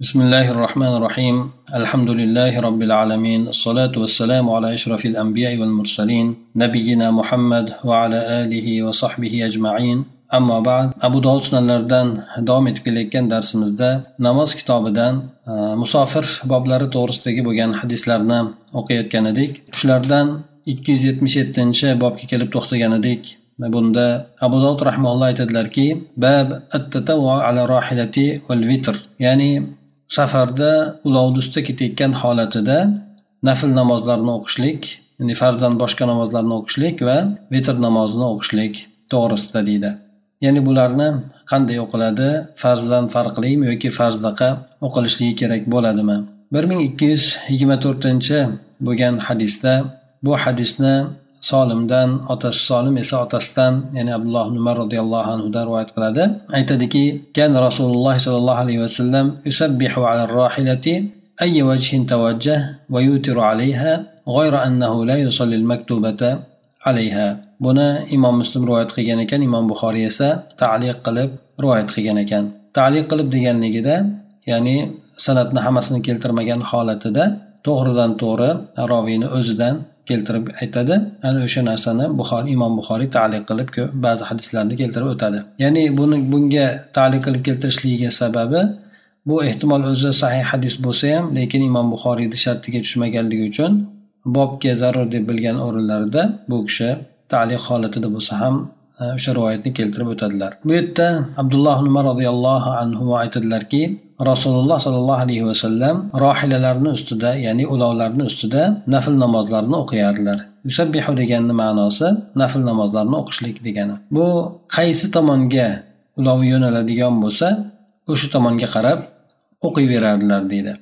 بسم الله الرحمن الرحيم الحمد لله رب العالمين الصلاة والسلام على أشرف الأنبياء والمرسلين نبينا محمد وعلى آله وصحبه أجمعين أما بعد أبو داود sunanlaridan davom etib kelayotgan darsimizda namoz kitobidan e, musofir boblari to'g'risidagi bo'lgan hadislarni o'qiyotgan edik shulardan ikki yuz yetmish yettinchi bobga kelib to'xtagan edik bunda abu dovud rahmaulloh aytadilarki bab ala rohilati val vitr ya'ni safarda ulovni ustida ketayotgan holatida nafl namozlarni o'qishlik ya'ni farzdan boshqa namozlarni o'qishlik va vitr namozini o'qishlik to'g'risida deydi. Ya'ni bularni qanday o'qiladi farzdan farqlimi yoki farzdaqa o'qilishligi kerak bo'ladimi? Bir ming ikki yuz yigirma to'rtinchi bo'lgan hadisda bu hadisni solimdan otasi solim esa otasidan ya'ni abdulloh ibn umar roziyallohu anhudan rivoyat qiladi aytadiki kan rasululloh sollallohu alayhi vasallam yusabbihu ala rohilati أي وجه توجه ويوتر عليها غير أنه لا يصلي المكتوبة عليها buni imom muslim rivoyat qilgan ekan imom buxoriy esa taliq qilib rivoyat qilgan ekan taliq qilib deganligida ya'ni san'atni hammasini keltirmagan holatida to'g'ridan to'g'ri roviyni o'zidan keltirib aytadi. Ana o'sha narsani buxoriy imom buxoriy taliq qilib ba'zi hadislarni keltirib o'tadi. Ya'ni buni bunga taliq qilib keltirishligiga sababi bu ehtimol o'zi sahih hadis bo'lsa ham lekin imom buxoriyni shartiga tushmaganligi uchun bobga zarur deb bilgan o'rinlarida bu kishi taliq holatida bo'lsa ham E, o'sha rivoyatni keltirib o'tadilar. Bu yerda abdulloh umar roziyallohu anhu aytadilarki rasululloh sollallohu alayhi vasallam rohilalarni ustida ya'ni ulovlarni ustida nafl namozlarni o'qiyardilar. Yusabbihu deganni ma'nosi nafl namozlarni o'qishlik degani. Bu qaysi tomonga ulovi yo'naladigan bo'lsa o'sha tomonga qarab o'qiyverardilar deydi.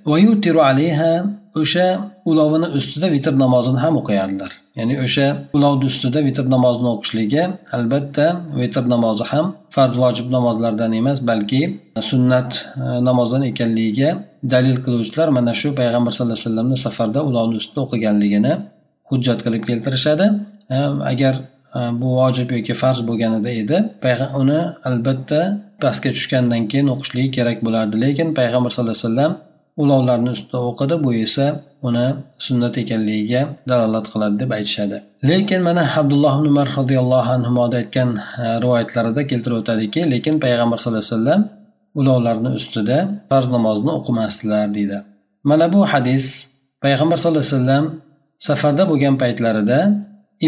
O'sha ulovini ustida vitr namozini ham o'qiyardilar ya'ni o'sha ulovni ustida vitr namozini o'qishligi albatta vitr namozi ham farz vojib namozlardan emas balki sunnat e, namozdan ekanligiga dalil qiluvchilar mana shu payg'ambar sallallohu alayhi vasallamni safarda ulovni ustida o'qiganligini hujjat qilib keltirishadi. E, agar e, bu vojib yoki farz bo'lganida edi uni albatta pastga tushgandan keyin o'qishligi kerak bo'lardi. Lekin payg'ambar sallallohu alayhi vasallam ulovlarni ustida o'qidi bu esa uni sunnat ekanligiga dalolat qiladi deb aytishadi. Lekin mana abdulloh ibn umar roziyallohu anhuda aytgan e, rivoyatlarida keltirib o'tadiki lekin payg'ambar sallallohu alayhi vasallam ulovlarni ustida farz namozni o'qimasdilar deydi. Mana bu hadis payg'ambar sallallohu alayhi vasallam safarda bo'lgan paytlarida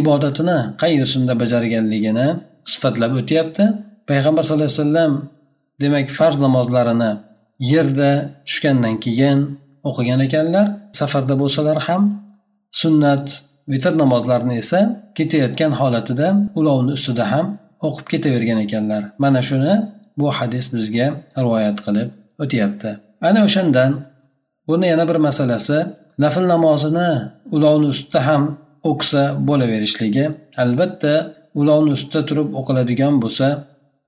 ibodatini qay yo'sinda bajarganligini sifatlab o'tyapti. Payg'ambar sallallohu alayhi vasallam demak farz namozlarini yerda tushgandan keyin o'qigan ekanlar safarda bo'lsalar ham sunnat vitr namozlarini esa ketayotgan holatida ulovni ustida ham o'qib ketavergan ekanlar. Mana shuni bu hadis bizga rivoyat qilib o'tyapti. Ana o'shandan buni yana bir masalasi nafl namozini ulovni ustida ham o'qisa bo'laverishligi. Albatta ulovni ustida turib o'qiladigan bo'lsa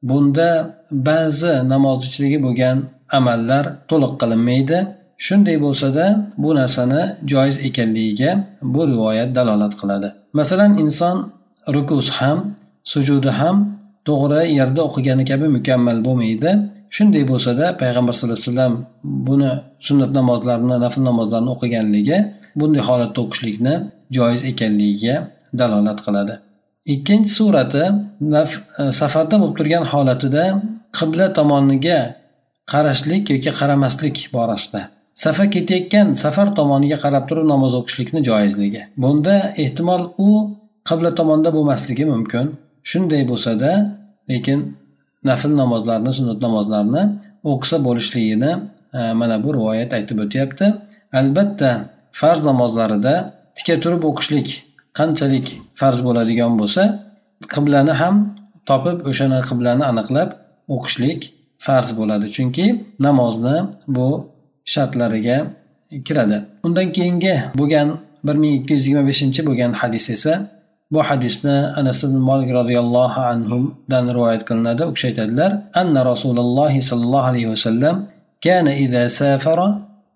bunda ba'zi namoz bo'lgan amallar to'liq qilinmaydi. Shunday bo'lsada bu narsani joiz ekanligiga bu rivoyat dalolat qiladi. Masalan inson rukus ham sujudi ham to'g'ri yerda o'qigani kabi mukammal bo'lmaydi. Shunday bo'lsada payg'ambar sallallohu alayhi vasallam buni sunnat namozlarini nafl namozlarni o'qiganligi bunday holatda o'qishlikni joiz ekanligiga dalolat qiladi. Ikkinchi surati safarda bo'lib turgan holatida qibla tomoniga qarashlik yoki qaramaslik borasida. Safar ketayotgan safar tomoniga qarab turib namoz o'qishlikni joizligi. Bunda ehtimol u qibla tomonda bo'lmasligi mumkin. Shunday bo'lsada lekin nafl namozlarni sunnat namozlarni o'qisa bo'lishligini e, mana bu rivoyat aytib o'tyapti. Albatta farz namozlarida tika turib o'qishlik qanchalik farz bo'ladigan bo'lsa qiblani ham topib o'shani qiblani aniqlab o'qishlik farz bo'ladi chunki namozni bu shartlariga kiradi undan keyingi bo'lgan bir ming ikki yuz yigirma beshinchi bo'lgan hadis esa bu hadisni anas ibn molik roziyallohu anhudan rivoyat qilinadi u kishi aytadilar anna rasululloh sollallohu alayhi vasallam كان إذا سافر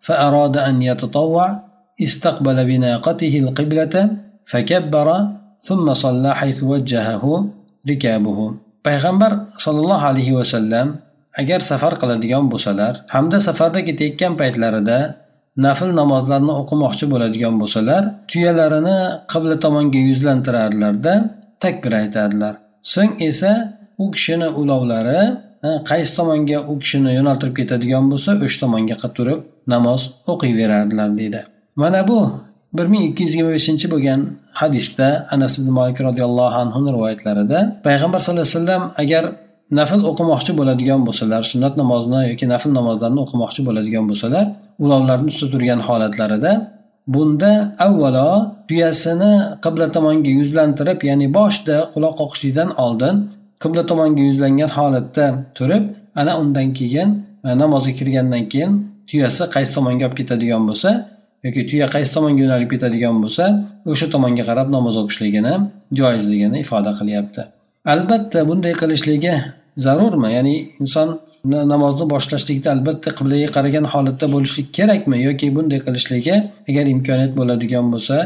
فأراد أن يتطوع استقبل بناقته القبلة فكبر ثم صلى حيث وجهه ركابه payg'ambar sollallohu alayhi vasallam agar safar qiladigan bo'lsalar hamda safarda ketayotgan paytlarida nafl namozlarni o'qimoqchi bo'ladigan bo'lsalar tuyalarini qibla tomonga yuzlantirardilarda takbir aytardilar so'ng esa u kishini ulovlari qaysi tomonga u kishini yo'naltirib ketadigan bo'lsa o'sha tomonga turib namoz o'qiyverardilar deydi. Mana bu bir ming ikki yuz yigirma beshinchi bo'lgan hadisda anas ibn molik roziyallohu anhu rivoyatlarida payg'ambar sallallohu alayhi vasallam agar nafl o'qimoqchi bo'ladigan bo'lsalar sunnat namozini yoki nafl namozlarni o'qimoqchi bo'ladigan bo'lsalar ulovlarni ustida turgan holatlarida bunda avvalo tuyasini qibla tomonga yuzlantirib ya'ni boshda quloq qoqishlikdan oldin qibla tomonga yuzlangan holatda turib ana undan keyin namozga kirgandan keyin tuyasi qaysi tomonga olib ketadigan bo'lsa yoki tuya qaysi tomonga yo'nalib ketadigan bo'lsa o'sha tomonga qarab namoz o'qishligini joizligini ifoda qilyapti. Albatta bunday qilishligi zarurmi? Ya'ni inson namozni boshlashlikda albatta qiblaga qaragan holatda bo'lishlik kerakmi? Yoki bunday qilishligi agar imkoniyat bo'ladigan bo'lsa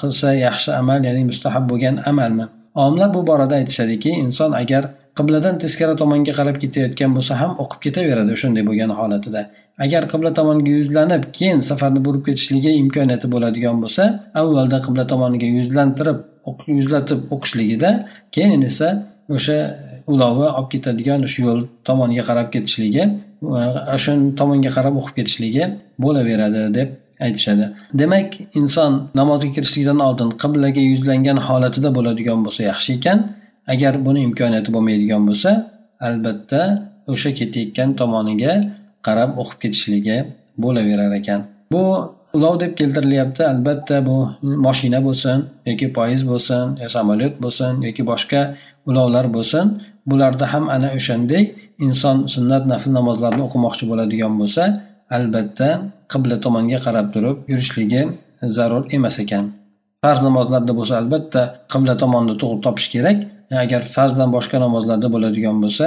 qilsa yaxshi amal ya'ni mustahab bo'lgan amalmi? Olimlar bu borada aytishadiki inson agar qibladan teskari tomonga qarab ketayotgan bo'lsa ham o'qib ketaveradi shunday bo'lgan holatida. Agar qibla tomonga yuzlanib keyin safarni burib ketishligi imkoniyati bo'ladigan bo'lsa avvalda qibla tomoniga yuzlantirib yuzlatib o'qishligida keyin esa o'sha ulovi olib ketadigan shu yo'l tomoniga qarab ketishligi o'sha tomonga qarab o'qib ketishligi bo'laveradi deb aytishadi. Demak inson namozga kirishlikdan oldin qiblaga yuzlangan holatida bo'ladigan bo'lsa yaxshi ekan. Agar buni imkoniyati bo'lmaydigan bo'lsa albatta o'sha ketayotgan tomoniga qarab o'qib ketishligi bo'laverar ekan. Bu ulov deb keltirilyapti. Albatta bu moshina bo'lsin yoki poyezd bo'lsin yo samolyot bo'lsin yoki boshqa ulovlar bo'lsin bularda ham ana o'shanday inson sunnat nafl namozlarni o'qimoqchi bo'ladigan bo'lsa albatta qibla tomonga qarab turib yurishligi zarur emas ekan. Farz namozlarda bo'lsa albatta qibla tomonni to'g'ri topish kerak. Agar farzdan boshqa namozlarda bo'ladigan bo'lsa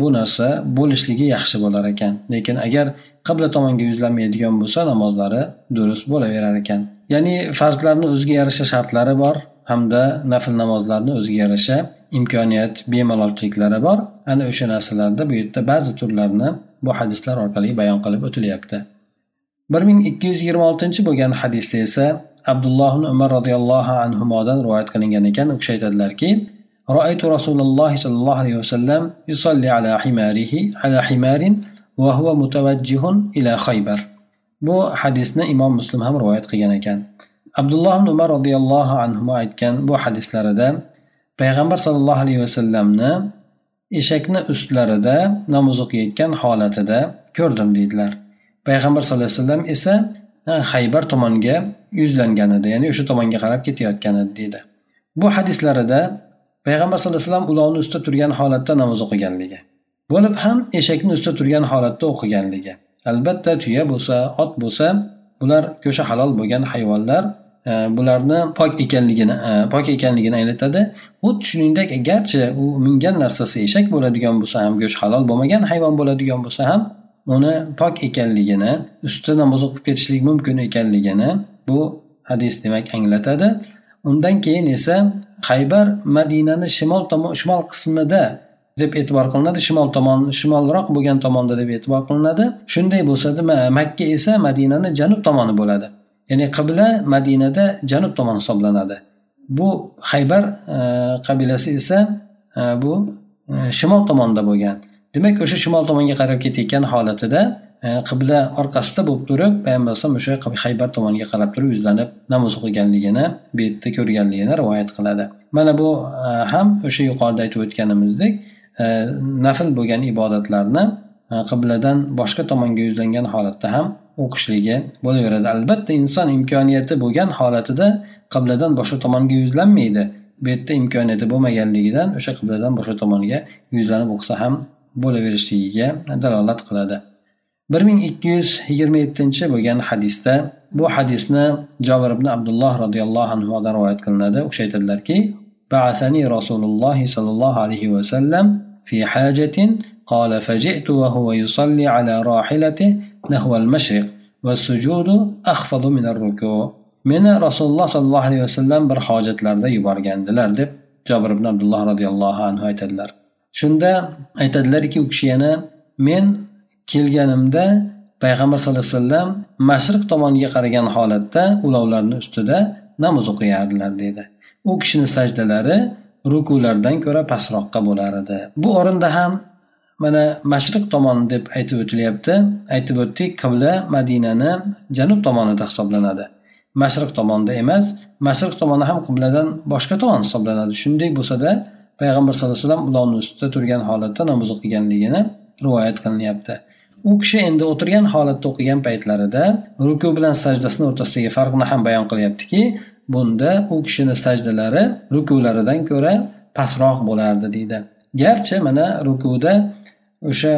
bu narsa bo'lishligi yaxshi bo'lar ekan. Lekin agar qibla tomonga yuzlanmaydigan bo'lsa namozlari durust bo'laverar ekan. Ya'ni farzlarni o'ziga yarasha shartlari bor hamda nafl namozlarni o'ziga yarasha imkoniyat bemalolchiliklari bor. Ana o'sha narsalarda bu yerda ba'zi turlarni bu hadislar orqali bayon qilib o'tilyapti. bir ming ikki yuz yigirma oltinchi bo'lgan hadisda esa abdulloh umar roziyallohu anhudan rivoyat qilingan ekan. U kishi aytadilarki رأيت رسول الله صلى الله عليه وسلم يصلي على حماره على حمار وهو متوجه إلى خيبر bu hadisni imom muslim ham rivoyat qilgan ekan abdulloh ibn umar roziyallohu anhu aytgan bu hadislarida payg'ambar sollallohu alayhi vasallamni eshakni ustlarida namoz o'qiyotgan holatida ko'rdim deydilar payg'ambar sallallohu alayhi vasallam esa haybar tomoniga yuzlangan edi ya'ni o'sha tomonga qarab ketayotgan edi deydi bu hadislarida payg'ambar sallallohu alayhi vasallam ulovni ustida turgan holatda namoz o'qiganligi. Bo'lib ham eshakni ustida turgan holatda o'qiganligi. Albatta tuya bo'lsa ot bo'lsa bular go'sha halol bo'lgan hayvonlar e, bularni pok ekanligini e, pok ekanligini anglatadi. Xuddi shuningdek garchi u mingan narsasi eshak bo'ladigan bo'lsa ham go'sht halol bo'lmagan hayvon bo'ladigan bo'lsa ham uni pok ekanligini ustida namoz o'qib ketishlik mumkin ekanligini bu hadis demak anglatadi. Undan keyin esa haybar madinani shimol tomon shimol qismida deb e'tibor qilinadi. Shimol tomon shimolroq bo'lgan tomonda deb e'tibor qilinadi. Shunday bo'lsa makka esa madinani janub tomoni bo'ladi. Ya'ni qibla madinada janub tomon hisoblanadi. Bu haybar e, qabilasi esa e, bu e, shimol tomonda bo'lgan. Demak o'sha shimol tomonga qarab ketayotgan holatida Э, qibla orqasida bo'lib turib payg'ambar alayhisalom o'sha haybar tomoniga qarab turib yuzlanib namoz o'qiganligini bu yerda ko'rganligini rivoyat qiladi. Mana bu e, ham o'sha yuqorida aytib o'tganimizdek e, nafl bo'lgan ibodatlarni e, qibladan boshqa tomonga yuzlangan holatda ham o'qishligi bo'laveradi. Albatta inson imkoniyati bo'lgan holatida qibladan boshqa tomonga yuzlanmaydi. Bu yerda imkoniyati bo'lmaganligidan o'sha qibladan boshqa tomonga yuzlanib o'qisa ham bo'laverishligiga dalolat qiladi. bir ming ikki yuz yigirma yettinchi bo'lgan hadisda bu hadisni jobir ibn abdulloh roziyallohu anhudan rivoyat qilinadi u kishi aytadilarki بعثني رسول الله صلى الله عليه وسلم في حاجة قال فجئت وهو يصلي على راحلته نحو المشرق والسجود أخفض من الركوع meni rasululloh sollallohu alayhi vasallam bir hojatlarda yuborgandilar deb jobir ibn abdulloh roziyallohu anhu aytadilar shunda aytadilarki u kishi yana men kelganimda payg'ambar sallallohu alayhi vasallam mashriq tomoniga qaragan holatda ulovlarni ustida namoz o'qiyardilar dedi. U kishini sajdalari rukulardan ko'ra pastroqqa bo'lar edi. Bu o'rinda ham mana mashriq tomon deb aytib o'tilyapti. Aytib o'tdik qibla madinani janub tomonida hisoblanadi. Mashriq tomonda emas mashriq tomoni ham qibladan boshqa tomon hisoblanadi. Shunday bo'lsada payg'ambar sallallohu alayhi vasallam ulovni ustida turgan holatda namoz o'qiganligini rivoyat qilinyapti. U kishi endi o'tirgan holatda o'qigan paytlarida ruku bilan sajdasini o'rtasidagi farqni ham bayon qilyaptiki bunda u kishini sajdalari rukularidan ko'ra pastroq bo'lardi deydi. Garchi mana rukuda o'sha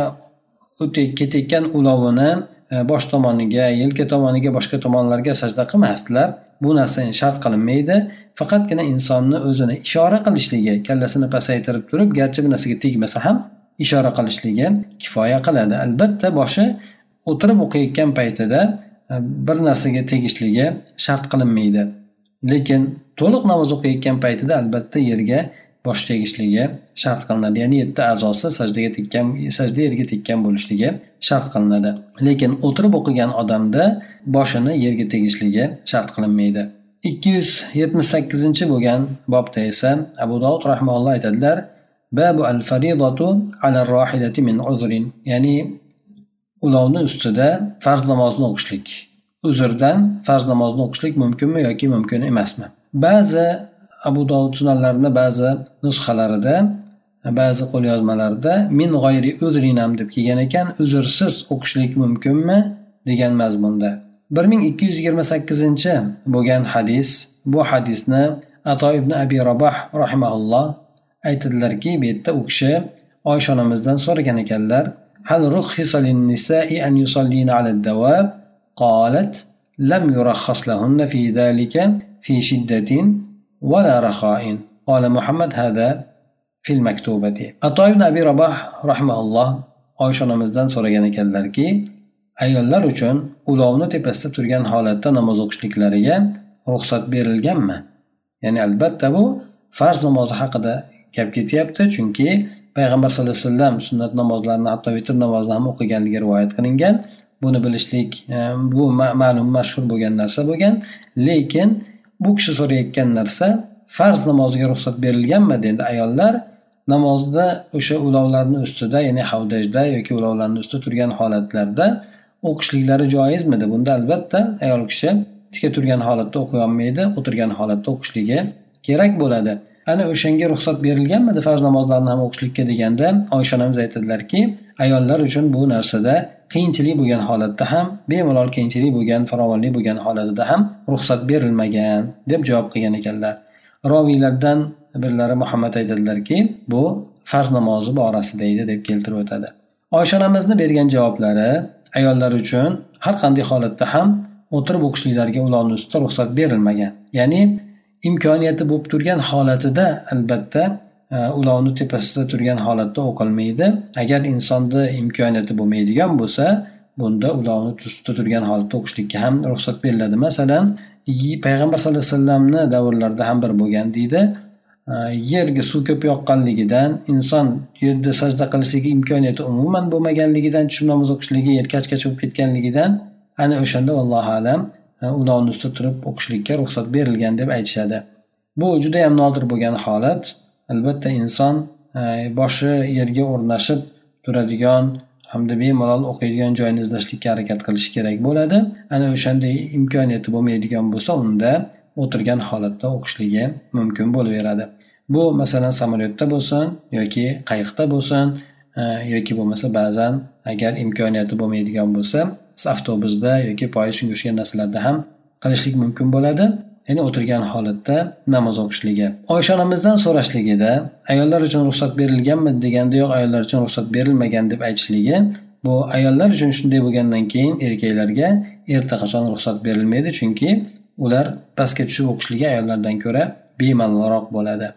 ketayotgan ulovini e, bosh tomoniga yelka tomoniga boshqa tomonlarga sajda qilmasdilar. Bu narsa shart qilinmaydi. Faqatgina insonni o'zini ishora qilishligi kallasini pasaytirib turib garchi bir narsaga tegmasa ham ishora qilishligi kifoya qiladi. Albatta boshi o'tirib o'qiyotgan paytida e, bir narsaga tegishligi shart qilinmaydi. Lekin to'liq namoz o'qiyotgan paytida albatta yerga bosh tegishligi shart qilinadi. Ya'ni yetti a'zosi sajdaga tekkan sajda yerga tekkan bo'lishligi shart qilinadi. Lekin o'tirib o'qigan odamda boshini yerga tegishligi shart qilinmaydi. Ikki yuz yetmish sakkizinchi bo'lgan bobda esa abu dovud rahmaulloh aytadilar babu al faridatu ala rohilati min uzrin. Ya'ni ulovni ustida farz namozni o'qishlik. Uzrdan farz namozni o'qishlik mumkinmi yoki mumkin emasmi? Ba'zi abu dovud sunanlarini ba'zi nusxalarida ba'zi qo'lyozmalarda min g'oyri uzrinam deb kelgan ekan uzrsiz o'qishlik mumkinmi degan mazmunda. bir ming ikki yuz yigirma sakkizinchi bo'lgan hadis bu hadisni ato ibn abi raboh rahimaulloh aytadilarki bu yerda u kishi oysha onamizdan so'ragan ekanlar هل رخص للنساء أن يصلين على الدواب قالت لم يرخص لهن في ذلك في شدة ولا رخاء قال محمد هذا في المكتوبة ato ibn abi raboh rahimaulloh oysha onamizdan so'ragan ekanlarki ayollar uchun ulovni tepasida turgan holatda namoz o'qishliklariga ruxsat berilganmi ya'ni albatta bu farz namozi haqida gap ketyapti. Chunki payg'ambar sallallohu alayhi vasallam sunnat namozlarini hatto vitr namozini ham o'qiganligi rivoyat qilingan. Buni bilishlik e, bu ma'lum mashhur bo'lgan narsa bo'lgan. Lekin bu kishi so'rayotgan narsa farz namoziga ruxsat berilganmi dedi ayollar. Namozda o'sha ulovlarni ustida ya'ni havdajda yoki ulovlarni ustida turgan holatlarda o'qishliklari joizmidi? Bunda albatta ayol kishi tika turgan holatda o'qiyolmaydi o'tirgan holatda o'qishligi kerak bo'ladi. Ana o'shanga ruxsat berilganmidi farz namozlarni ham o'qishlikka deganda? Oysha onamiz aytadilarki ayollar uchun bu narsada qiyinchilik bo'lgan holatda ham bemalol qiyinchilik bo'lgan farovonlik bo'lgan holatida ham ruxsat berilmagan deb javob qilgan ekanlar. Roviylardan birlari muhammad aytadilarki bu farz namozi borasida edi deb keltirib o'tadi. Oysha onamizni bergan javoblari ayollar uchun har qanday holatda ham o'tirib o'qishliklariga ularni ustida ruxsat berilmagan. Ya'ni imkoniyati bo'lib turgan holatida albatta e, ulovni tepasida turgan holatda o'qilmaydi. Agar insonni imkoniyati bo'lmaydigan bo'lsa bunda ulovni ustida turgan holatda o'qishlikka ham ruxsat beriladi. Masalan payg'ambar sallallohu alayhi vasallamni davrlarida ham bir bo'lgan deydi. E, yerga suv ko'p yoqqanligidan inson yerda sajda qilishligi imkoniyati umuman bo'lmaganligidan tushib namoz o'qishligi yelkachkacha bo'lib ketganligidan ana o'shanda allohu alam ulovni ustida turib o'qishlikka ruxsat berilgan deb aytishadi. Bu judayam nodir bo'lgan holat. Albatta inson boshi yerga o'rnashib turadigan hamda bemalol o'qiydigan joyni izlashlikka harakat qilishi kerak bo'ladi. Ana o'shanday imkoniyati bo'lmaydigan bo'lsa unda o'tirgan holatda o'qishligi mumkin bo'laveradi. Bu masalan samolyotda bo'lsin yoki qayiqda bo'lsin yoki bo'lmasa ba'zan agar imkoniyati bo'lmaydigan bo'lsa avtobusda yoki poyezd shunga o'xshagan narsalarda ham qilishlik mumkin bo'ladi. Ya'ni o'tirgan holatda namoz o'qishligi. Oysha onamizdan so'rashligida ayollar uchun ruxsat berilganmi deganda yo'q ayollar uchun ruxsat berilmagan deb aytishligi bu ayollar uchun shunday bo'lgandan keyin erkaklarga erta qachon ruxsat berilmaydi? Chunki ular pastga tushib o'qishligi ayollardan ko'ra bemalolroq bo'ladi.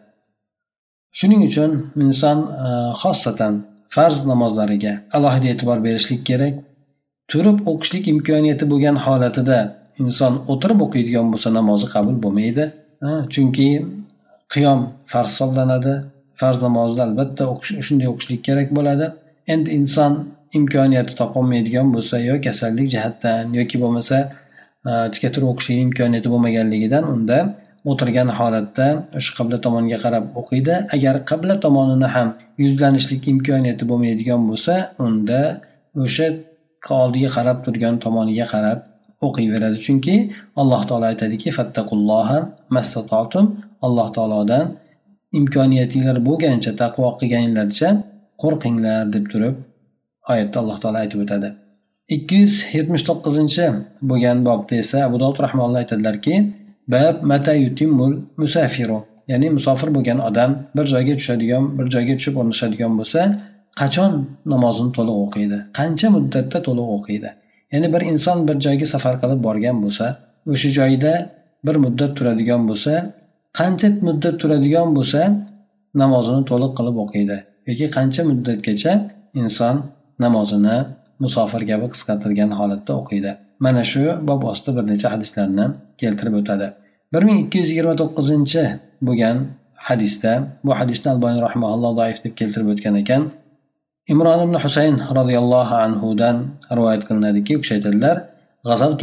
Shuning uchun inson e, xossatan farz namozlariga alohida e'tibor berishlik kerak. Turib o'qishlik imkoniyati bo'lgan holatida inson o'tirib o'qiydigan bo'lsa namozi qabul bo'lmaydi. Chunki qiyom farz hisoblanadi farz namozda albatta shunday o'qishlik kerak bo'ladi. Endi inson imkoniyati topolmaydigan bo'lsa yo kasallik jihatdan yoki bo'lmasa tikka turib o'qishlik imkoniyati bo'lmaganligidan unda o'tirgan holatda o'sha qibla tomonga qarab o'qiydi. Agar qibla tomonini ham yuzlanishlik imkoniyati bo'lmaydigan bo'lsa unda o'sha oldiga qarab turgan tomoniga qarab o'qiyveradi. Chunki alloh taolo aytadiki fattaqulloha massatotum alloh taolodan imkoniyatinglar bo'lgancha taqvo qilganinglarcha qo'rqinglar deb turib oyatda alloh taolo aytib o'tadi. Ikki yuz yetmish to'qqizinchi bo'lgan bobda esa abu dovud rahmonalloh aytadilarki bab mata yutimul musafiru. Ya'ni musofir bo'lgan odam bir joyga tushadigan bir joyga tushib o'rnashadigan bo'lsa qachon namozini to'liq o'qiydi? Qancha muddatda to'liq o'qiydi? Ya'ni bir inson bir joyga safar qilib borgan bo'lsa o'sha joyda bir muddat turadigan bo'lsa qancha muddat turadigan bo'lsa namozini to'liq qilib o'qiydi? Yoki qancha muddatgacha inson namozini musofir kabi qisqartirgan holatda o'qiydi? Mana shu bob ostida bir necha hadislarni keltirib o'tadi. bir ming ikki yuz yigirma to'qqizinchi bo'lgan hadisda bu hadisni alboniy rahimaulloh zaif deb keltirib o'tgan ekan. إمران بن حسين رضي الله عنه دان رواية قلنا qilinadiki u kishi aytadilar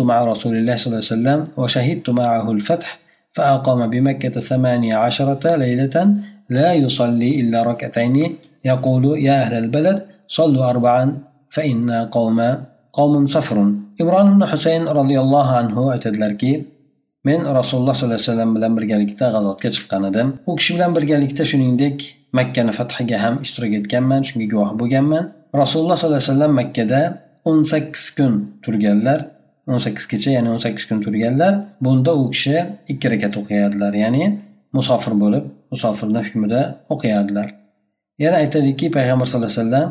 مع رسول الله صلى الله عليه وسلم وشهدت معه الفتح فأقام بمكة ثمانية عشرة ليلة لا يصلي إلا ركعتين يقول يا أهل البلد صلوا أربعا فإن قوم قوم صفر إمران بن حسين رضي الله عنه اعتد لركي من رسول الله صلى الله عليه وسلم لم برجالك تغزت كتش قندم وكش لم برجالك تشنين makkani fathiga ham ishtirok etganman shunga guvoh bo'lganman. Rasululloh sollallohu alayhi vasallam makkada o'n sakkiz kun turganlar o'n sakkizgacha ya'ni o'n sakkiz kun turganlar. Bunda u kishi ikki rakat o'qiyardilar ya'ni musofir bo'lib musofirni hukmida o'qiyardilar. Yana aytadiki payg'ambar sallallohu alayhi vasallam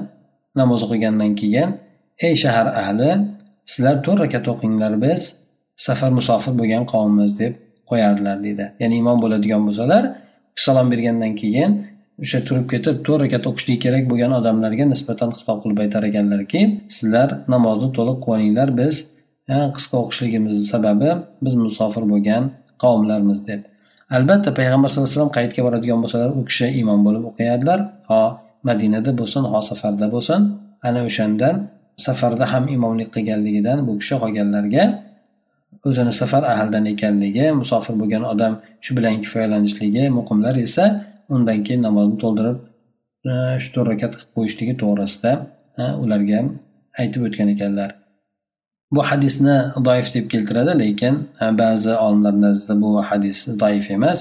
namoz o'qigandan keyin ey shahar ahli sizlar to'rt rakat o'qinglar biz safar musofir bo'lgan qavmimiz deb qo'yardilar deydi. Ya'ni imom bo'ladigan bo'lsalar salom bergandan keyin o'sha turib ketib to'rt rakat o'qishlik kerak bo'lgan odamlarga nisbatan xitob qilib aytar ekanlarki sizlar namozni to'liq qilinglar biz qisqa o'qishligimizni sababi biz musofir bo'lgan qavmlarmiz deb. Albatta payg'ambar sallallohu alayhi vasallam qaytga boradigan bo'lsalar u kishi imom bo'lib o'qiyadilar. Ho madinada bo'lsin ho safarda bo'lsin. Ana o'shandan safarda ham imomlik qilganligidan bu kishi qolganlarga o'zini safar ahlidan ekanligi musofir bo'lgan odam shu bilan kifoyalanishligi muqimlar esa undan keyin namozni to'ldirib e, shu to'rt rakat qilib qo'yishligi to'g'risida e, ularga aytib o'tgan ekanlar. Bu hadisni doif deb keltiradi lekin e, ba'zi olimlar nazdida bu hadis doif emas.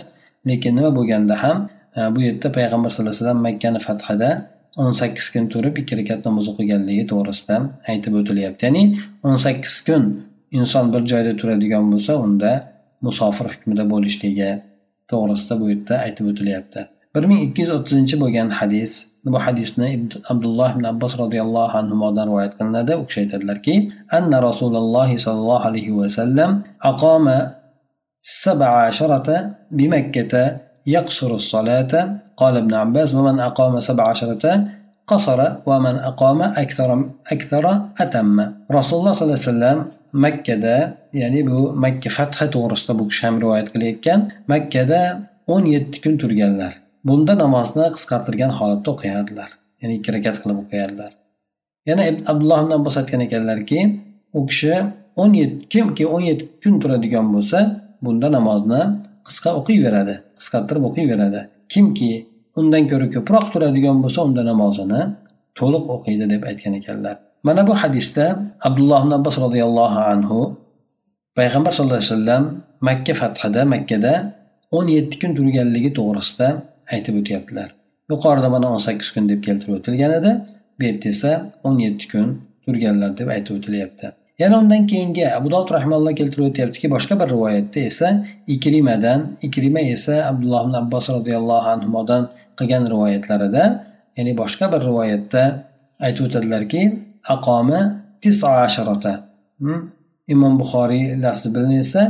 Lekin nima bo'lganda ham bu yerda payg'ambar sallallohu alayhi vasallam makkani fathida o'n sakkiz kun turib ikki rakat namoz o'qiganligi to'g'risida aytib o'tilyapti. Ya'ni o'n sakkiz kun inson bir joyda turadigan bo'lsa unda musofir hukmida bo'lishligi to'g'risida bu yerda aytib o'tilyapti. bir ming ikki yuz o'ttizinchi bo'lgan hadis bu hadisni abdulloh ibn abbos roziyallohu anhudan rivoyat qilinadi u kishi aytadilarki anna rasululloh sollallohu alayhi vasallam aqoma سبع عشرة بمكة يقصر الصلاة قال ابن عباس ومن أقام سبع عشرة قصر ومن أقام أكثر أكثر أتم رسول الله صلى الله عليه وسلم makkada ya'ni bu makka fathi to'g'risida bu kishi ham rivoyat qilayotgan makkada o'n yetti kun turganlar Bunda namozni qisqartirgan holatda o'qiyardilar ya'ni ikki rakat qilib o'qiyardilar yana abdulloh ibn abbos aytgan ekanlarki u kishi o'n yetti kimki o'n yetti kun turadigan bo'lsa bunda namozni qisqa o'qiyveradi qisqartirib o'qiyveradi. Kimki undan ko'ra ko'proq turadigan bo'lsa unda namozini to'liq o'qiydi deb aytgan ekanlar. Mana bu hadisda abdulloh ibn abbos roziyallohu anhu payg'ambar sallallohu alayhi vasallam makka fathida makkada o'n yetti kun turganligi to'g'risida aytib o'tyaptilar. Yuqorida mana o'n sakkiz kun deb keltirib o'tilgan edi bu yerda esa o'n yetti kun turganlar deb aytib o'tilyapti. Yana undan keyingi abu dovud rahmalloh keltirib o'tyaptiki boshqa bir rivoyatda esa ikrimadan ikrima esa abdulloh ibn abbos roziyallohu anhudan qilgan rivoyatlarida ya'ni boshqa bir rivoyatda aytib o'tadilarki aqoma tisa asharata hmm? imom buxoriy lafzi bilan esa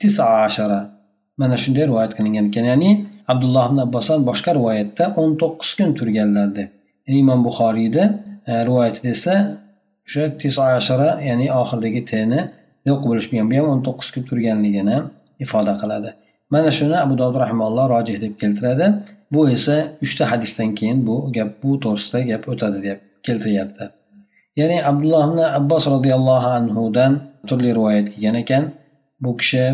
tisa ashara mana shunday rivoyat qilingan ekan ya'ni abdulloh ibn abbosdan boshqa rivoyatda o'n to'qqiz kun turganlar deb imom buxoriyni e, rivoyatida esa o'sha tisoashara ya'ni oxiridagi tni yo'q bo'lish bilan bu ham o'n to'qqiz kun turganligini ifoda qiladi. Mana shuni abu dovud rahimalloh rojih deb keltiradi. Bu esa uchta hadisdan keyin bu gap bu to'g'risida gap o'tadi deb keltiryapti. Ya'ni abdulloh ibn abbos roziyallohu anhudan turli rivoyat kelgan ekan. Bu kishi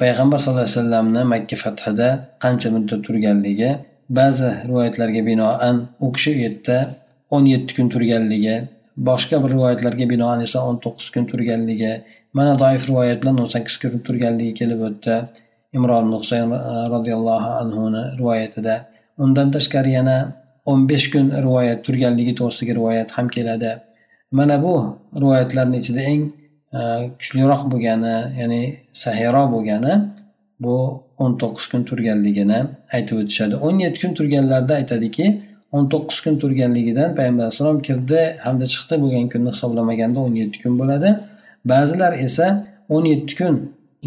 payg'ambar sallallohu alayhi vasallamni makka fathida qancha muddat turganligi ba'zi rivoyatlarga binoan u kishi u yerda o'n yetti kun turganligi boshqa bir rivoyatlarga binoan esa o'n to'qqiz kun turganligi mana doif rivoyat bilan o'n sakkiz kun turganligi kelib o'tdi. Imron husayn roziyallohu anhuni rivoyatida. Undan tashqari yana o'n besh kun rivoyat turganligi to'g'risidagi rivoyat ham keladi. Mana bu rivoyatlarni ichida eng kuchliroq bo'lgani ya'ni sahiyroq bo'lgani bu o'n to'qqiz kun turganligini aytib o'tishadi. o'n yetti kun turganlarida aytadiki o'n to'qqiz kun turganligidan payg'ambar alayhissalom kirdi hamda chiqdi. Bo'lgan kunni hisoblamaganda o'n yetti kun bo'ladi. Ba'zilar esa o'n yetti kun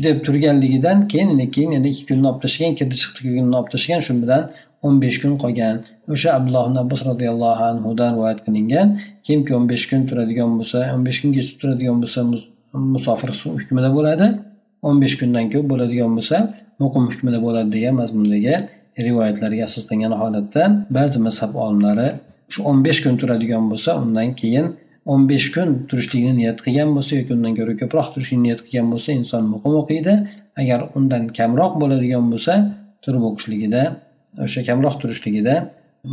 deb turganligidan keyin keyin yana ikki kunni olib tashlagan kirdi chiqdi kunni olib tashlagan shu bilan o'n besh kun qolgan. O'sha abdulloh ibn abbos roziyallohu anhudan rivoyat qilingan. Kimki o'n besh kun turadigan bo'lsa o'n besh kungacha turadigan bo'lsa musofir hukmida bo'ladi. O'n besh kundan ko'p bo'ladigan bo'lsa muqim hukmida bo'ladi degan mazmundagi rivoyatlarga asoslangan holatda ba'zi mazhab olimlari shu o'n besh kun turadigan bo'lsa undan keyin o'n besh kun turishlikni niyat qilgan bo'lsa yoki undan ko'ra ko'proq turishni niyat qilgan bo'lsa inson muqim o'qiydi. Agar undan kamroq bo'ladigan bo'lsa turib o'qishligida o'sha kamroq turishligida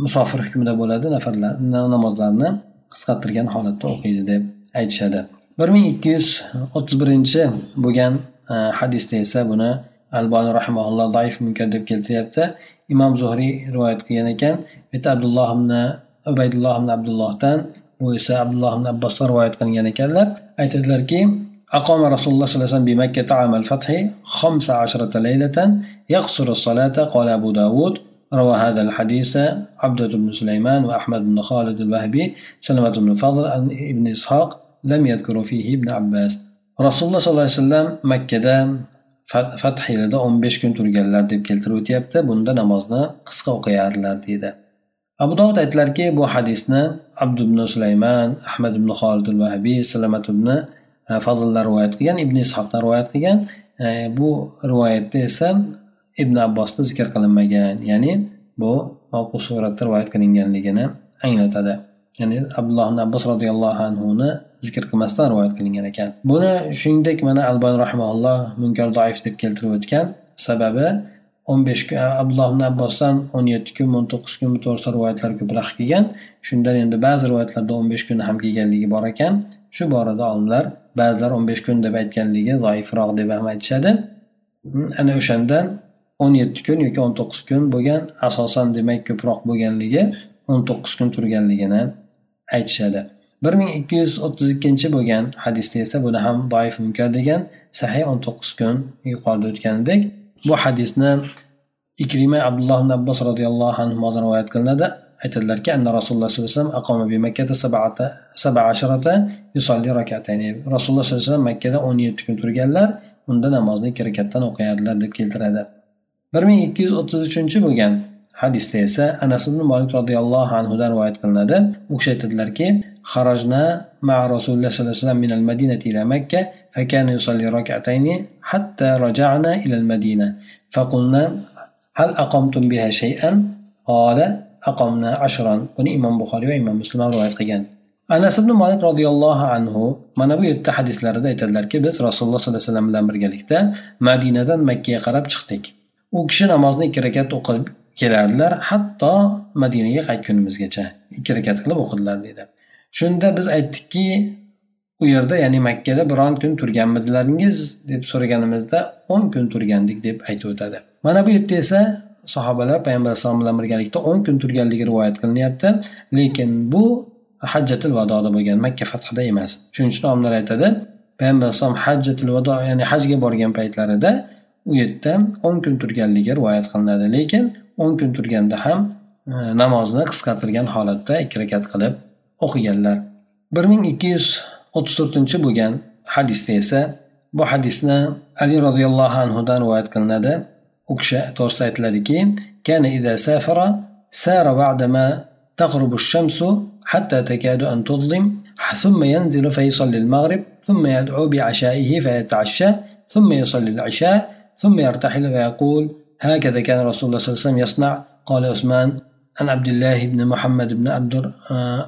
musofir hukmida bo'ladi nafarlar namozlarni qisqartirgan holatda o'qiydi deb aytishadi. bir ming ikki yuz o'ttiz birinchi bo'lgan e, hadisda esa buni alboniy rahimaulloh zaif munkar deb keltiryapti imom zuhriy rivoyat qilgan ekan bu yerda abdulloh ibn ubaydulloh ibn abdullohdan bu esa abdulloh ibn abbosdan rivoyat qilingan ekanlar aytadilarki أقام رسول الله صلى الله عليه وسلم بمكة عام الفتح خمس عشرة ليلة يقصر الصلاة قال أبو داود روى هذا الحديث عبدة بن سليمان وأحمد بن خالد الوهبي سلمة بن فضل ابن إسحاق لم يذكر فيه ابن عباس rasululloh sollallohu alayhi vasallam makkada fath yilida o'n besh kun turganlar deb keltirib o'tyapti bunda namozni qisqa o'qiyardilar deydi abu dovud aytdilarki bu hadisni abdu ibn sulaymon ahmad ibn xolid vahabiy salamat ibn fazllar rivoyat qilgan ibn ishoqdan rivoyat qilgan bu rivoyatda esa ibn abbosda zikr qilinmagan ya'ni bu mavqu suratda rivoyat qilinganligini anglatadi Ya'ni abdulloh ibn abbos roziyallohu anhuni zikr qilmasdan rivoyat qilingan ekan. Buni shuningdek mana albon rahimalloh munkar zaif deb keltirib o'tgan sababi o'n besh kun abdulloh ibn abbosdan o'n yetti kun o'n to'qqiz kun to'g'risida rivoyatlar ko'proq kelgan. Shundan endi ba'zi rivoyatlarda o'n besh kun ham kelganligi bor ekan. Shu borada olimlar ba'zilar o'n besh kun deb aytganligi zaifroq deb ham aytishadi. Ana o'shandan o'n yetti kun yoki o'n to'qqiz kun bo'lgan asosan demak ko'proq bo'lganligi o'n to'qqiz kun turganligini aytishadi. bir ming ikki yuz o'ttiz ikkinchi bo'lgan hadisda esa buni ham doif munkar degan sahiy o'n to'qqiz kun yuqorida o'tganidek bu hadisni ikrima abdulloh ibn abbos roziyallohu anhudan rivoyat qilinadi. Aytadilarki anna rasululloh sollallohu alayhi vasallam bi yusolli rasululloh sollallohu alayhi vasallam makkada o'n yetti kun turganlar unda namozni ikki rakatdan o'qiyadilar deb keltiradi. bir ming ikki yuz o'ttiz uchinchi bo'lgan hadisda esa anas ibn molik roziyallohu anhudan rivoyat qilinadi u kishi aytadilarki خرجنا مع رسول الله صلى الله عليه وسلم من المدينة إلى مكة فكان يصلي ركعتين حتى رجعنا إلى المدينة فقلنا هل أقمتم بها شيئا قال أقمنا عشرا بني إمام بخاري وإمام مسلم رواية قيان anas ibn molik roziyallohu anhu mana bu yerda hadislarida aytadilarki biz rasululloh sollallohu alayhi vasallam bilan birgalikda madinadan makkaga qarab chiqdik u kishi namozni ikki rakat o'qib kelardilar hatto madinaga qaytgunimizgacha ikki rakat qilib o'qidilar deydi shunda biz aytdikki u yerda ya'ni makkada biron kun turganmidilaringiz deb so'raganimizda o'n kun turgandik deb aytib o'tadi. Mana bu yerda esa sahobalar payg'ambar alayhisalom bilan birgalikda o'n kun turganligi rivoyat qilinyapti. Lekin bu hajjatil vadoda bo'lgan makka fathida emas. Shuning uchun olimlar aytadi payg'ambar alayhisalom hajjatil vado ya'ni hajga borgan paytlarida u yerda o'n kun turganligi rivoyat qilinadi. Lekin o'n kun turganda ham e, namozni qisqartirgan holatda ikki rakat qilib o'qiganlar bir ming ikki yuz o'ttiz to'rtinchi bo'lgan hadisda esa bu hadisni ali roziyallohu anhudan rivoyat qilinadi u kishi to'g'risida aytiladiki كان إذا سافر سار بعدما تغرب الشمس حتى تكاد أن تظلم ثم ينزل فيصلي المغرب ثم يدعو بعشائه فيتعشى ثم يصلي العشاء ثم يرتحل ويقول هكذا كان رسول الله صلى الله عليه وسلم يصنع. قال عثمان عن عبد الله بن محمد بن عبد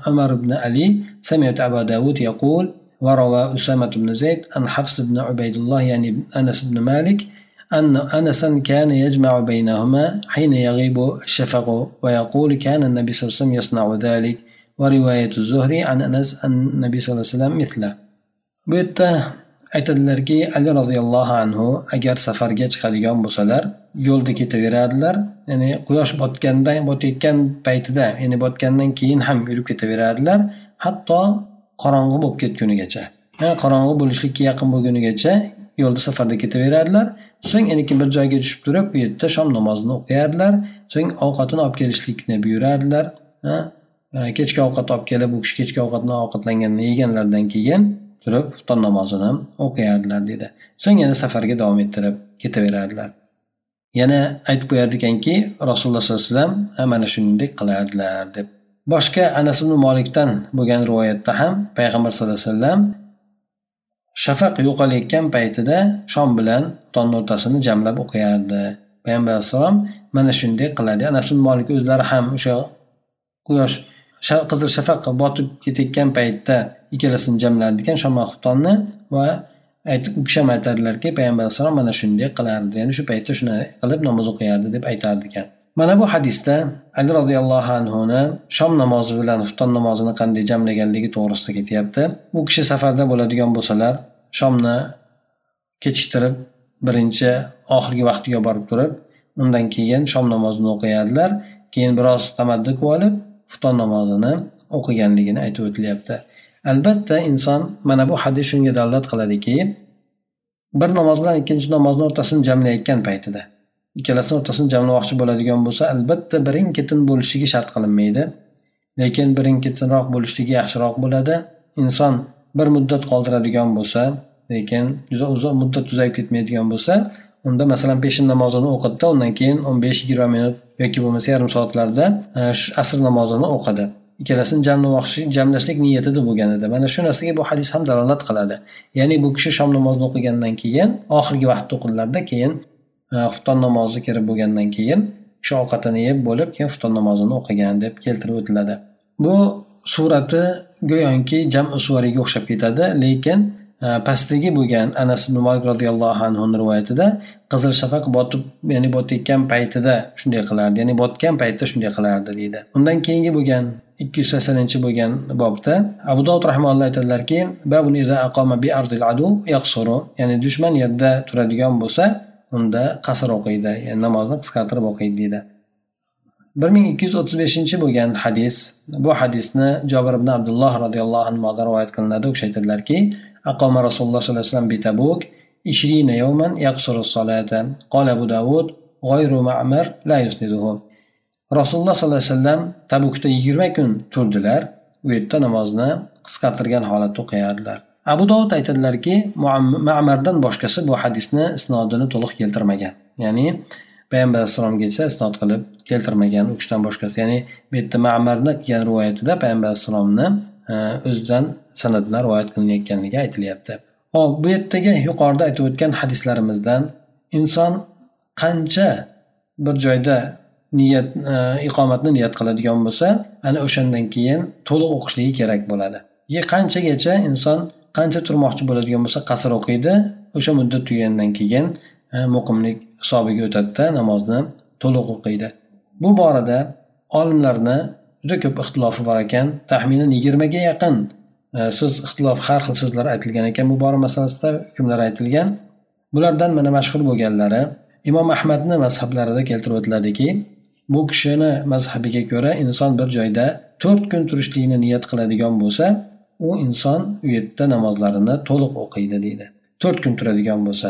عمر بن علي سمعت أبا داود يقول وروى أسامة بن زيد عن حفص بن عبيد الله يعني أنس بن مالك أن أنسا كان يجمع بينهما حين يغيب الشفق ويقول كان النبي صلى الله عليه وسلم يصنع ذلك ورواية الزهري عن أنس عن النبي صلى الله عليه وسلم مثله. bu yerda aytadilarki ali roziyallohu anhu agar safarga chiqadigan bo'lsalar yo'lda ketaveradilar. Ya'ni quyosh botgandan botayotgan paytida ya'ni botgandan keyin ham yurib ketaveradilar. Hatto qorong'i bo'lib ketgunigacha. Qorong'i bo'lishlikka yaqin bo'lgunigacha yo'lda safarda ketaveradilar. So'ng yana bir joyga tushib turib u yerda shom namozini o'qiyardilar so'ng ovqatini olib kelishlikni buyurardilar e, kechki ovqat olib kelib u kishi kechki ovqatni ovqatlangandan yeganlaridan keyin turib xufton namozini o'qiyardilar deydi so'ng yana safarga davom ettirib ketaveradilar. Yana aytib qo'yardikanki rasululloh sollallohu alayhi vasallam mana shuningdek qilardilar deb. Boshqa anas ibn molikdan bo'lgan rivoyatda ham payg'ambar sallallohu alayhi vasallam shafaq yo'qolayotgan paytida shom bilan tongni o'rtasini jamlab o'qiyardi. Payg'ambar alayhissalom mana shunday qiladi anas ibn molik o'zlari ham o'sha quyosh qizil shafaq botib ketayotgan paytda ikkalasini jamlardi ekan shom va xuftonni va u kishi ham aytadilarki payg'ambar alayhissalom mana shunday qilardi ya'ni shu paytda shunday qilib namoz o'qiyardi deb aytardi ekan. Mana bu hadisda ali roziyallohu anhuni shom namozi bilan xufton namozini qanday jamlaganligi to'g'risida ketyapti. U kishi safarda bo'ladigan bo'lsalar shomni kechiktirib birinchi oxirgi vaqtiga borib turib undan keyin shom namozini o'qiyardilar. Keyin biroz tamaddi qilib olib xufton namozini o'qiganligini aytib o'tilyapti. Albatta inson mana bu hadis shunga dalolat qiladiki bir namoz bilan ikkinchi namozni o'rtasini jamlayotgan paytida ikkalasini o'rtasini jamlamoqchi bo'ladigan bo'lsa albatta birin ketin bo'lishligi shart qilinmaydi. Lekin birin ketinroq bo'lishligi yaxshiroq bo'ladi. Inson bir muddat qoldiradigan bo'lsa lekin juda uzoq muddat uzayib ketmaydigan bo'lsa unda masalan peshin namozini o'qidida undan keyin o'n besh yigirma minut yoki bo'lmasa yarim soatlarda e, asr namozini o'qidi. Ikkalasini jamlamoqchi jamlashlik niyatida bo'lgan edi. Mana shu narsaga bu hadis ham dalolat qiladi. Ya'ni bu kishi shom namozini o'qigandan keyin oxirgi vaqtda o'qidilarda keyin e, xufton namozi kirib bo'lgandan keyin kishi ovqatini yeb bo'lib keyin xufton namozini o'qigan deb keltirib o'tiladi. Bu surati go'yoki jam suvariga o'xshab ketadi lekin pastdagi bo'lgan anas ibn malik roziyallohu anhuni rivoyatida qizil shafaq botib ya'ni botayotgan paytida shunday qilardi ya'ni botgan paytda shunday qilardi deydi. Undan keyingi bo'lgan ikki yuz saksoninchi bo'lgan bobda abu dovud rahmonalloh aytadilarki ya'ni dushman yerda turadigan bo'lsa unda qasr o'qiydi ya'ni namozni qisqartirib o'qiydi deydi. bir ming ikki yuz o'ttiz beshinchi bo'lgan hadis bu hadisni jobir ibn abdulloh roziyallohu anhudan rivoyat qilinadi u kishi aytadilarki أقام رسول الله صلى الله عليه وسلم بتبوك عشرين يوما يقصر الصلاة قال أبو داود غير معمر لا يسنده rasululloh sollallohu alayhi vasallam tabukda yigirma kun turdilar u yerda namozni qisqartirgan holatda o'qiyardilar abu dovud aytadilarki mamardan boshqasi bu hadisni isnodini to'liq keltirmagan ya'ni payg'ambar alayhissalomgacha isnod qilib keltirmagan u kishidan boshqasi ya'ni bu yerda mamarni kelgan rivoyatida payg'ambar alayhissalomni o'zidan san'atdan rivoyat qilinayotganligi aytilyapti. Hop bu yerdagi yuqorida aytib o'tgan hadislarimizdan inson qancha bir joyda niyat e, iqomatni niyat qiladigan bo'lsa ana o'shandan keyin to'liq o'qishligi kerak bo'ladi. Qanchagacha inson qancha turmoqchi bo'ladigan bo'lsa qasr o'qiydi o'sha muddat tugagandan keyin e, muqimlik hisobiga o'tadida namozni to'liq o'qiydi. Bu borada olimlarni juda ko'p ixtilofi bor ekan. Taxminan yigirmaga yaqin e, so'z ixtilof har xil so'zlar aytilgan ekan bu bora masalasida hukmlar aytilgan. Bulardan mana mashhur bo'lganlari imom ahmadni mazhablarida keltirib o'tiladiki bu kishini mazhabiga ko'ra inson bir joyda to'rt kun turishlikni niyat qiladigan bo'lsa u inson u yerda namozlarini to'liq o'qiydi deydi. To'rt kun turadigan bo'lsa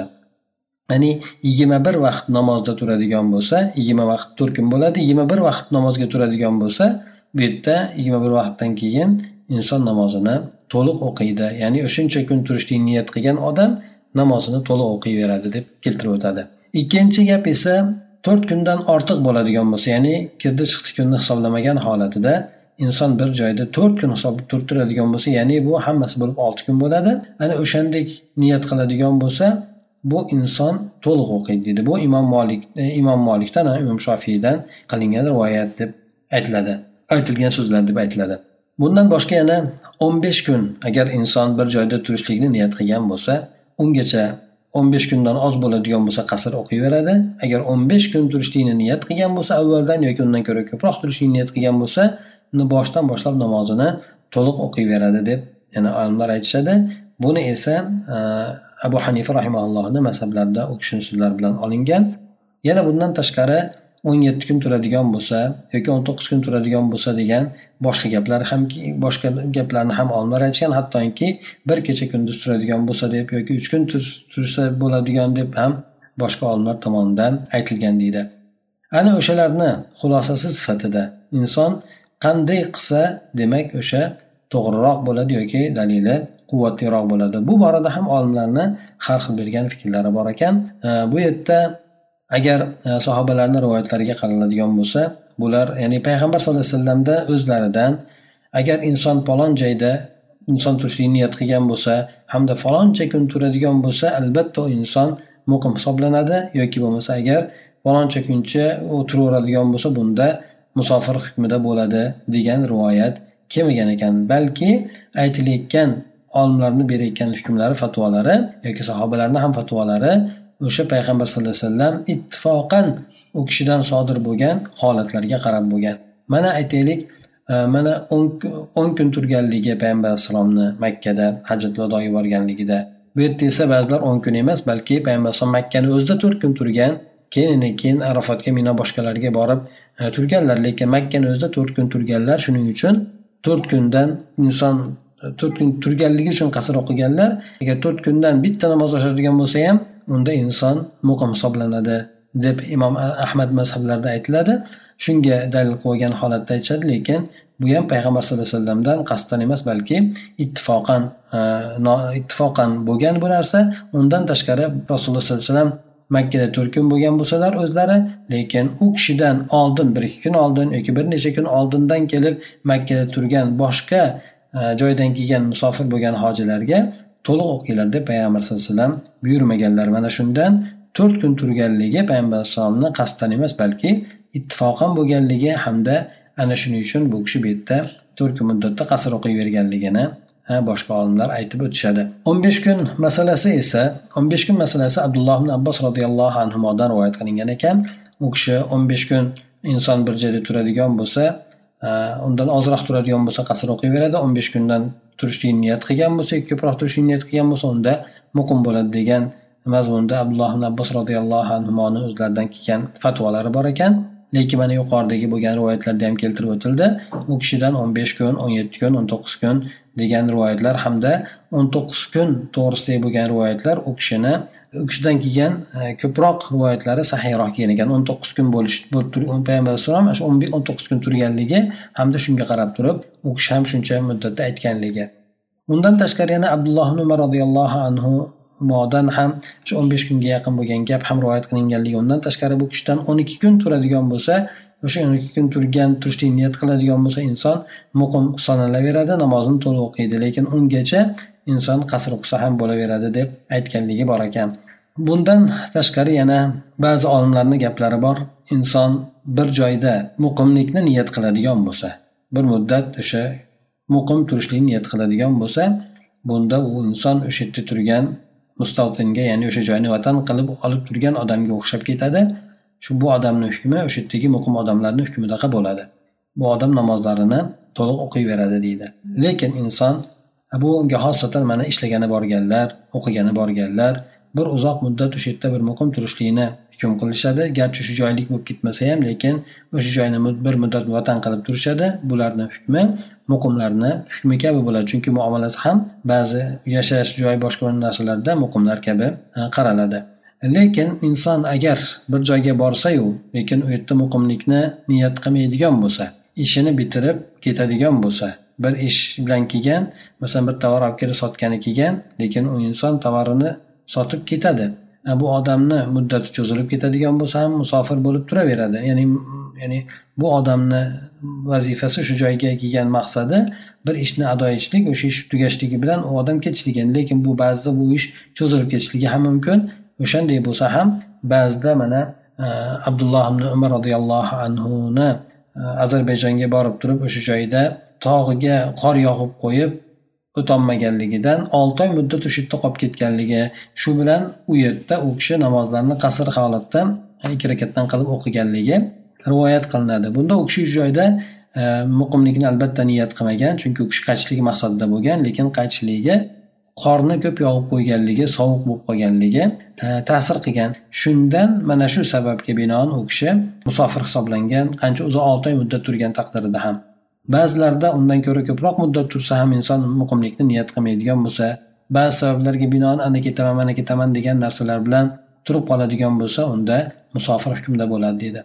ya'ni yigirma bir vaqt namozda turadigan bo'lsa yigirma vaqt to'rt kun bo'ladi yigirma bir vaqt namozga turadigan bo'lsa bu yerda yigirma bir vaqtdan keyin inson namozini to'liq o'qiydi. Ya'ni o'shuncha kun turishlikni niyat qilgan odam namozini to'liq o'qiyveradi deb keltirib o'tadi. Ikkinchi gap esa to'rt kundan ortiq bo'ladigan bo'lsa ya'ni kirdi chiqdi kunni hisoblamagan holatida inson bir joyda to'rt kun hisob turib turadigan bo'lsa ya'ni bu hammasi bo'lib olti kun bo'ladi. Ana o'shandek niyat qiladigan bo'lsa bu inson to'liq o'qiydi deydi. Bu imom molik e, imom molikdan imom shofiydan qilingan rivoyat deb aytiladi. Aytilgan so'zlar deb aytiladi. Bundan boshqa yana o'n besh kun agar inson bir joyda turishlikni niyat qilgan bo'lsa ungacha o'n besh kundan oz bo'ladigan bo'lsa qasr o'qiyveradi. Agar o'n besh kun turishlikni niyat qilgan bo'lsa avvaldan yoki undan ko'ra ko'proq turishlikni niyat qilgan bo'lsa boshdan boshlab namozini to'liq o'qiyveradi deb yana olimlar aytishadi. Buni esa e, abu hanifa rahimallohni mazhablarida u kishini so'zlari bilan olingan. Yana bundan tashqari o'n yetti kun turadigan bo'lsa yoki o'n to'qqiz kun turadigan bo'lsa degan boshqa gaplar hamki boshqa gaplarni ham olimlar aytishgan hattoki bir kecha kunduz turadigan bo'lsa deb yoki uch kun tursa bo'ladigan deb ham boshqa olimlar tomonidan aytilgan deydi. Ana o'shalarni xulosasi sifatida inson qanday qilsa demak o'sha to'g'riroq bo'ladi yoki dalili quvvatliroq bo'ladi. Bu borada ham olimlarni har xil bergan fikrlari bor ekan. Bu yerda agar e, sahobalarni rivoyatlariga qaraladigan bo'lsa bular ya'ni payg'ambar sallallohu alayhi vasallamda o'zlaridan agar inson falon joyda inson turishlik niyat qilgan bo'lsa hamda faloncha kun turadigan bo'lsa albatta u inson muqim hisoblanadi. Yoki bo'lmasa agar faloncha kuncha u turaveradigan bo'lsa bunda musofir hukmida bo'ladi degan rivoyat kelmagan ekan. Balki aytilayotgan olimlarni berayotgan hukmlari fatvolari yoki sahobalarni ham fatvolari o'sha payg'ambar sallallohu alayhi vasallam ittifoqan u kishidan sodir bo'lgan holatlarga qarab bo'lgan. Mana aytaylik e, mana o'n kun turganligi payg'ambar alayhissalomni makkada hajat vadoga borganligida bu yerda esa ba'zilar o'n kun emas balki payg'ambar alayhisalom makkani o'zida to'rt kun turgan keyin keyin arafotga mino boshqalarga borib e, turganlar lekin makkani o'zida to'rt kun turganlar shuning uchun to'rt kundan inson to'rt kun turganligi uchun qasr o'qiganlar agar to'rt kundan bitta namoz oshiradigan bo'lsa ham unda inson muqim hisoblanadi deb imom ahmad mazhablarida aytiladi. Shunga dalil qo'ygan holatda aytishadi lekin bu ham payg'ambar sallallohu alayhi vasallamdan qasddan emas balki ittifoqan e, ittifoqan bo'lgan bu narsa. Undan tashqari rasululloh sollallohu alayhi vasallam makkada to'rt kun bo'lgan bo'lsalar o'zlari lekin u kishidan oldin bir ikki kun oldin yoki bir necha kun oldindan kelib makkada turgan boshqa joydan kelgan musofir bo'lgan hojilarga to'liq o'qinglar deb payg'ambar sallallohu alayhi vasallam buyurmaganlar mana shundan to'rt kun turganligi payg'ambar alayhissalomni qasddan emas balki ittifoqan bo'lganligi hamda ana shuning uchun bu kishi bu yerda to'rt kun muddatda qasr o'qiyverganligini boshqa olimlar aytib o'tishadi. O'n besh kun masalasi esa o'n besh kun masalasi abdulloh ibn abbos roziyallohu anhudan rivoyat qilingan ekan. U kishi o'n besh kun inson bir joyda turadigan bo'lsa Э, undan ozroq turadigan bo'lsa qasr o'qiyveradi o'n besh kundan turishlikni niyat qilgan bo'lsa ko'proq turishlikni niyat qilgan bo'lsa unda muqim bo'ladi degan mazmunda abdulloh ibn abbos roziyallohu anhuni o'zlaridan kelgan fatvolari bor ekan. Lekin mana yuqoridagi bo'lgan rivoyatlarda ham keltirib o'tildi. U kishidan o'n besh kun o'n yetti kun o'n to'qqiz kun degan rivoyatlar hamda o'n to'qqiz kun to'g'risidagi bo'lgan rivoyatlar u kishini u kishidan kelgan e, ko'proq rivoyatlari sahiyroq kelgan. Ekan o'n to'qqiz kun bo'lish bo'lib payg'ambar alayhissalom shu o'n to'qqiz kun turganligi hamda shunga qarab turib u kishi ham shuncha muddatda aytganligi. Undan tashqari yana abdulloh umar roziyallohu anhu modan ham shu o'n besh kunga yaqin bo'lgan gap ham rivoyat qilinganligi. Undan tashqari bu kishidan o'n ikki kun turadigan bo'lsa o'sha o'n ikki kun turgan turishlik niyat qiladigan bo'lsa inson muqim sanalaveradi namozini to'liq o'qiydi. Lekin ungacha inson qasr o'qisa ham bo'laveradi deb aytganligi bor ekan. Bundan tashqari yana ba'zi olimlarni gaplari bor. Inson bir joyda muqimlikni niyat qiladigan bo'lsa bir muddat o'sha muqim turishlikni niyat qiladigan bo'lsa bunda u inson o'sha yerda turgan mustavtinga ya'ni o'sha joyni vatan qilib olib turgan odamga o'xshab ketadi. Shu bu odamni hukmi o'sha yerdagi muqim odamlarni hukmidaqa bo'ladi. Bu odam namozlarini to'liq o'qiyveradi deydi. Lekin inson bunga xosatan mana ishlagani borganlar o'qigani borganlar bir uzoq muddat o'sha yerda bir muqim turishlikni hukm qilishadi. Garchi shu joylik bo'lib ketmasa ham lekin o'sha joyni bir muddat vatan qilib turishadi. Bularni hukmi muqimlarni hukmi kabi bo'ladi. Chunki muomalasi ham ba'zi yashash joy boshqa narsalarda muqimlar kabi e, qaraladi. Lekin inson agar bir joyga borsayu lekin u yerda muqimlikni niyat qilmaydigan bo'lsa ishini bitirib ketadigan bo'lsa bir ish bilan kelgan masalan bir tovar olib kelib sotgani kelgan lekin u inson tovarini sotib ketadi. Bu odamni muddati cho'zilib ketadigan bo'lsa ham musofir bo'lib turaveradi. Ya'ni ya'ni bu odamni vazifasi shu joyga kelgan maqsadi bir ishni ado etishlik o'sha ish tugashligi bilan u odam ketishligi. Lekin bu ba'zida bu ish cho'zilib ketishligi ham mumkin. O'shanday bo'lsa ham ba'zida mana abdulloh ibn umar roziyallohu anhuni ozarbayjonga borib turib o'sha joyda tog'iga qor yog'ib qo'yib o'tolmaganligidan olti oy muddat o'sha yerda qolib ketganligi shu bilan u yerda u kishi namozlarni qasr holatda ikki rakatdan qilib o'qiganligi rivoyat qilinadi. Bunda u kishi shu joyda e, muqimlikni albatta niyat qilmagan chunki u kishi qaytishlik maqsadida bo'lgan lekin qaytishligi qorni ko'p yog'ib qo'yganligi sovuq bo'lib qolganligi e, ta'sir qilgan. Shundan mana shu sababga binoan u kishi musofir hisoblangan qancha o'zi olti oy muddat turgan taqdirida ham ba'zilarda undan ko'ra ko'proq muddat tursa ham inson muqimlikni niyat qilmaydigan bo'lsa ba'zi sabablarga binoan ana ketaman mana ketaman degan narsalar bilan turib qoladigan bo'lsa unda musofir hukmda bo'ladi deydi.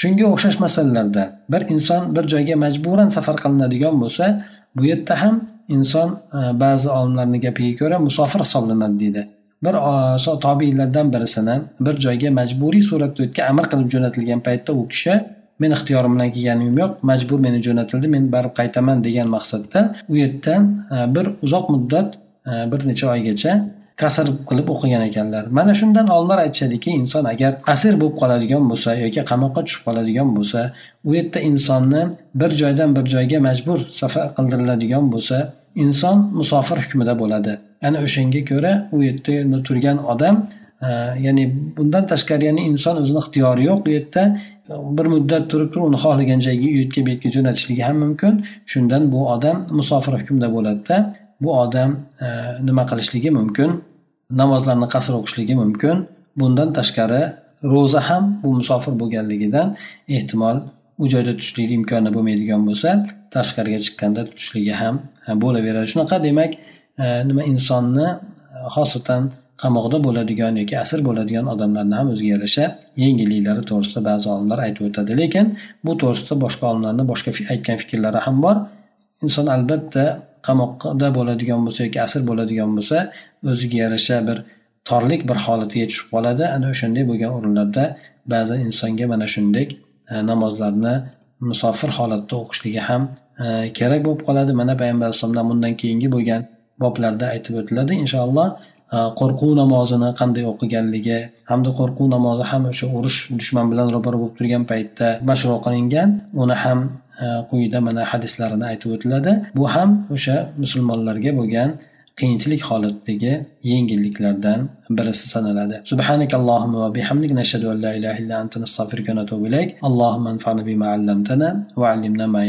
Shunga o'xshash masalalarda bir inson bir joyga majburan safar qilinadigan bo'lsa bu yerda ham inson e, ba'zi olimlarni gapiga ko'ra musofir hisoblanadi deydi. Bir e, tobiiylardan birisini bir joyga majburiy suratda o'tga amr qilib jo'natilgan paytda u kishi men ixtiyorim bilan kelganim yo'q majbur meni jo'natildi men baribir qaytaman degan maqsadda u yerda e, bir uzoq muddat e, bir necha oygacha qasr qilib o'qigan ekanlar. Mana shundan olimlar aytishadiki inson agar asir bo'lib qoladigan bo'lsa yoki qamoqqa tushib qoladigan bo'lsa u yerda insonni bir joydan bir joyga majbur safar qildiriladigan bo'lsa inson musofir hukmida bo'ladi. Ana o'shanga ko'ra u yerda turgan odam ya'ni bundan tashqari ya'ni inson o'zini ixtiyori yo'q u yerda. Bir muddat turib turib uni xohlagan joyga u yerga bu yerga jo'natishligi ham mumkin. Shundan bu odam musofir hukmida bo'ladida. Bu odam e, nima qilishligi mumkin? Namozlarni qasr o'qishligi mumkin. Bundan tashqari ro'za ham u musofir bo'lganligidan ehtimol u joyda tutishlik imkoni bo'lmaydigan bo'lsa tashqariga chiqqanda tutishligi ham bo'laveradi. Shunaqa demak e, nima insonni e, xosatan qamoqda bo'ladigan yoki asir bo'ladigan odamlarni ham o'ziga yarasha yengilliklari to'g'risida ba'zi olimlar aytib o'tadi. Lekin bu to'g'risida boshqa olimlarni boshqa aytgan fikrlari ham bor. Inson albatta qamoqda bo'ladigan bo'lsa yoki asir bo'ladigan bo'lsa o'ziga yarasha bir torlik bir holatiga tushib qoladi. Ana o'shanday bo'lgan o'rinlarda ba'zan insonga mana shunday e, namozlarni musofir holatda o'qishligi ham e, kerak bo'lib qoladi. Mana payg'ambar alayhisalomdan bundan keyingi bo'lgan boblarda aytib o'tiladi. Inshaalloh qo'rquv namozini qanday o'qiganligi hamda qo'rquv namozi ham o'sha urush dushman bilan ro'baro bo'lib turgan paytda mashru qilingan uni ham e, quyida mana hadislarini aytib o'tiladi. Bu ham o'sha musulmonlarga bo'lgan qiyinchilik holatidagi yengilliklardan birisi sanaladi. Subhanak allohumma va bihamdik nashhadu an la ilaha illa anta nastag'firuka va atubu ilayk. Allohumma anfa'na bima 'allamtana va 'allimna ma